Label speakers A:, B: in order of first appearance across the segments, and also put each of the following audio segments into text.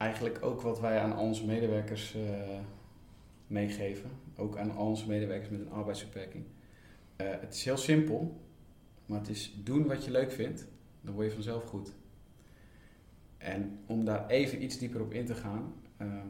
A: eigenlijk ook wat wij aan onze medewerkers eh, meegeven. Ook aan onze medewerkers met een arbeidsbeperking. Eh, het is heel simpel, maar het is doen wat je leuk vindt. Dan word je vanzelf goed. En om daar even iets dieper op in te gaan. ehm,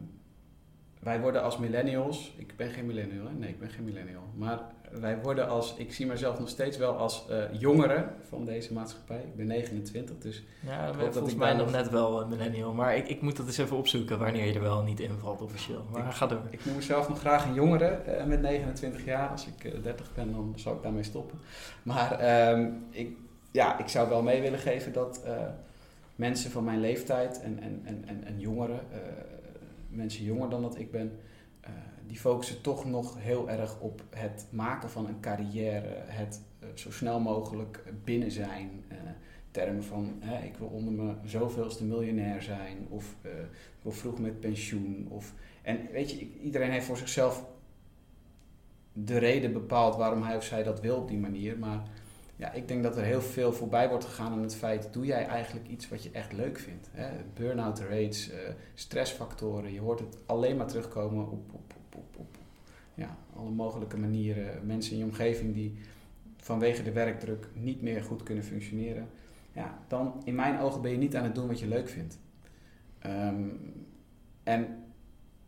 A: wij worden als millennials, ik ben geen millennial, hè? nee, ik ben geen millennial. Maar wij worden als, ik zie mezelf nog steeds wel als eh, jongere van deze maatschappij. Ik ben 29, dus
B: Ja,
A: hoop
B: we
A: dat
B: volgens
A: ik
B: mij nog net wel een millennial. Maar ik, ik moet dat eens even opzoeken wanneer je er wel niet invalt officieel. Maar
A: Ik-
B: ga door.
A: ik noem mezelf nog graag een jongere eh, met 29 jaar. Als ik eh, 30 ben, dan zou ik daarmee stoppen. Maar ehm, ik, ja, ik zou wel mee willen geven dat eh, mensen van mijn leeftijd en, en, en, en, en jongeren, eh, mensen jonger dan dat ik ben, eh, die focussen toch nog heel erg op het maken van een carrière, het eh, zo snel mogelijk binnen zijn. eh, termen van hè, ik wil onder me zoveelste miljonair zijn of ik wil vroeg met pensioen. Of, en weet je, iedereen heeft voor zichzelf de reden bepaald waarom hij of zij dat wil op die manier. Maar ja, ik denk dat er heel veel voorbij wordt gegaan aan het feit, doe jij eigenlijk iets wat je echt leuk vindt? Burn-out rates, eh, stressfactoren, je hoort het alleen maar terugkomen op, op, op, op ja, alle mogelijke manieren. Mensen in je omgeving die vanwege de werkdruk niet meer goed kunnen functioneren. Ja, dan in mijn ogen ben je niet aan het doen wat je leuk vindt. Ehm, en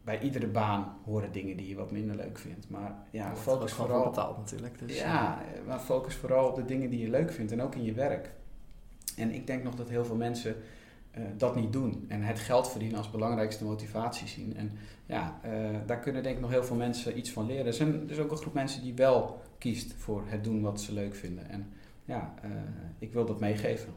A: bij iedere baan horen dingen die je wat minder leuk vindt. Maar ja, focus vooral...
B: voor betaald natuurlijk. Dus,
A: Ja, maar focus vooral op de dingen die je leuk vindt en ook in je werk. En ik denk nog dat heel veel mensen eh, dat niet doen en het geld verdienen als belangrijkste motivatie zien. En ja, eh, daar kunnen denk ik nog heel veel mensen iets van leren. Er zijn is ook een groep mensen die wel kiest voor het doen wat ze leuk vinden. En ja, eh, ik wil dat meegeven.